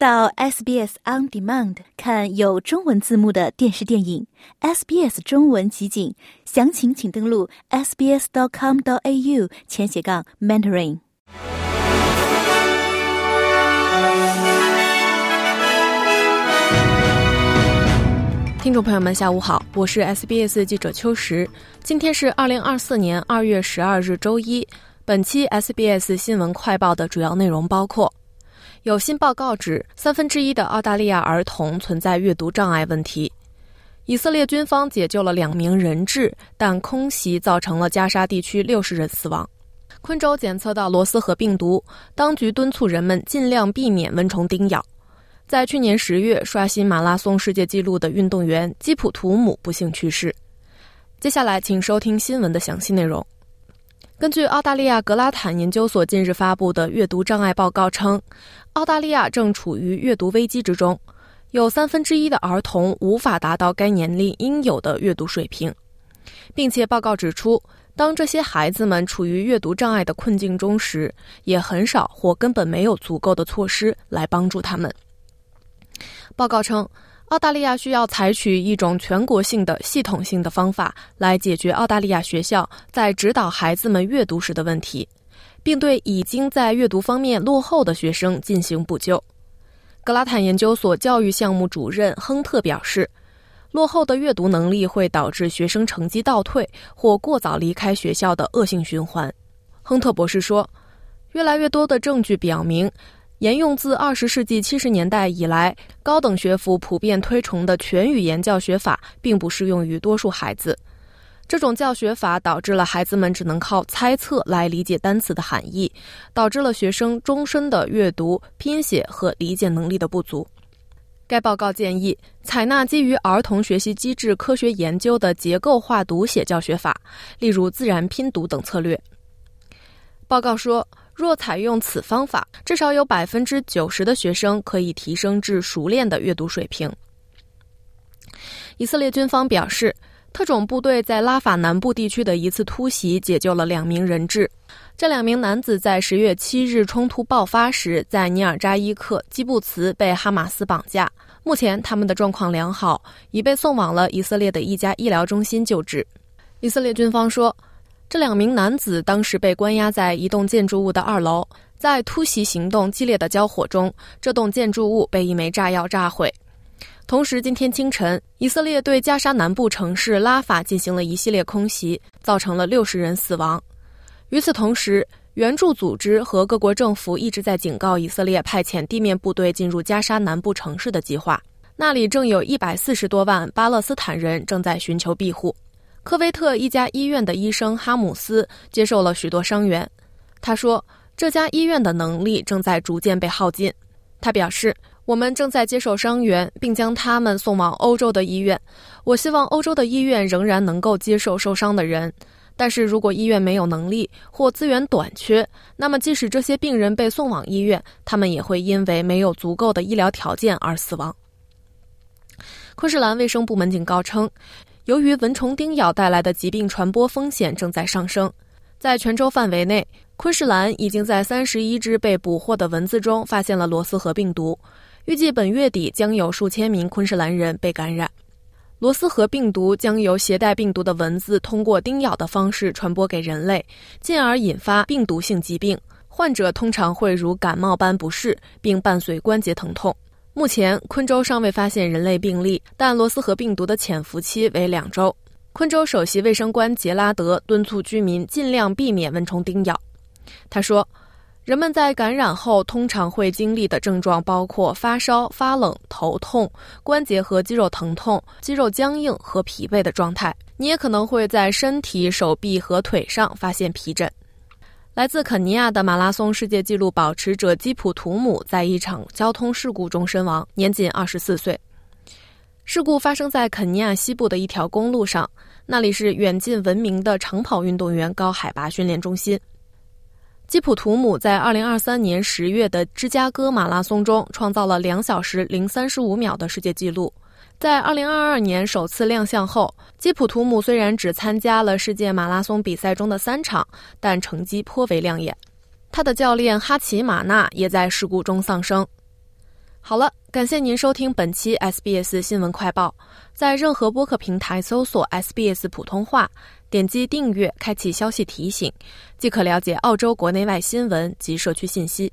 到 SBS On Demand 看有中文字幕的电视电影，SBS 中文集锦，详情请登录 sbs.com.au 前斜杠 mentoring。听众朋友们，下午好，我是 SBS 记者秋实。今天是二零二四年二月十二日，周一。本期 SBS 新闻快报的主要内容包括：有新报告指，三分之一的澳大利亚儿童存在阅读障碍问题；以色列军方解救了两名人质，但空袭造成了加沙地区六十人死亡；昆州检测到罗斯河病毒，当局敦促人们尽量避免蚊虫叮咬。在去年十月刷新马拉松世界纪录的运动员基普图姆不幸去世。接下来，请收听新闻的详细内容。根据澳大利亚格拉坦研究所近日发布的阅读障碍报告称，澳大利亚正处于阅读危机之中，有三分之一的儿童无法达到该年龄应有的阅读水平，并且报告指出，当这些孩子们处于阅读障碍的困境中时，也很少或根本没有足够的措施来帮助他们。报告称，澳大利亚需要采取一种全国性的、系统性的方法来解决澳大利亚学校在指导孩子们阅读时的问题，并对已经在阅读方面落后的学生进行补救。格拉坦研究所教育项目主任亨特表示，落后的阅读能力会导致学生成绩倒退或过早离开学校的恶性循环。亨特博士说，越来越多的证据表明。沿用自二十世纪七十年代以来高等学府普遍推崇的全语言教学法，并不适用于多数孩子。这种教学法导致了孩子们只能靠猜测来理解单词的含义，导致了学生终身的阅读、拼写和理解能力的不足。该报告建议采纳基于儿童学习机制科学研究的结构化读写教学法，例如自然拼读等策略。报告说。若采用此方法，至少有百分之九十的学生可以提升至熟练的阅读水平。以色列军方表示，特种部队在拉法南部地区的一次突袭解救了两名人质。这两名男子在十月七日冲突爆发时，在尼尔扎伊克基布茨被哈马斯绑架。目前他们的状况良好，已被送往了以色列的一家医疗中心救治。以色列军方说。这两名男子当时被关押在一栋建筑物的二楼，在突袭行动激烈的交火中，这栋建筑物被一枚炸药炸毁。同时，今天清晨，以色列对加沙南部城市拉法进行了一系列空袭，造成了六十人死亡。与此同时，援助组织和各国政府一直在警告以色列派遣地面部队进入加沙南部城市的计划，那里正有一百四十多万巴勒斯坦人正在寻求庇护。科威特一家医院的医生哈姆斯接受了许多伤员。他说：“这家医院的能力正在逐渐被耗尽。”他表示：“我们正在接受伤员，并将他们送往欧洲的医院。我希望欧洲的医院仍然能够接受受伤的人。但是如果医院没有能力或资源短缺，那么即使这些病人被送往医院，他们也会因为没有足够的医疗条件而死亡。”昆士兰卫生部门警告称。由于蚊虫叮咬带来的疾病传播风险正在上升，在全州范围内，昆士兰已经在三十一只被捕获的蚊子中发现了罗斯河病毒。预计本月底将有数千名昆士兰人被感染。罗斯河病毒将由携带病毒的蚊子通过叮咬的方式传播给人类，进而引发病毒性疾病。患者通常会如感冒般不适，并伴随关节疼痛。目前，昆州尚未发现人类病例，但罗斯河病毒的潜伏期为两周。昆州首席卫生官杰拉德敦促居民尽量避免蚊虫叮咬。他说：“人们在感染后通常会经历的症状包括发烧、发冷、头痛、关节和肌肉疼痛、肌肉僵硬和疲惫的状态。你也可能会在身体、手臂和腿上发现皮疹。”来自肯尼亚的马拉松世界纪录保持者基普图姆在一场交通事故中身亡，年仅二十四岁。事故发生在肯尼亚西部的一条公路上，那里是远近闻名的长跑运动员高海拔训练中心。基普图姆在二零二三年十月的芝加哥马拉松中创造了两小时零三十五秒的世界纪录。在二零二二年首次亮相后，基普图姆虽然只参加了世界马拉松比赛中的三场，但成绩颇为亮眼。他的教练哈奇马纳也在事故中丧生。好了，感谢您收听本期 SBS 新闻快报。在任何播客平台搜索 SBS 普通话，点击订阅，开启消息提醒，即可了解澳洲国内外新闻及社区信息。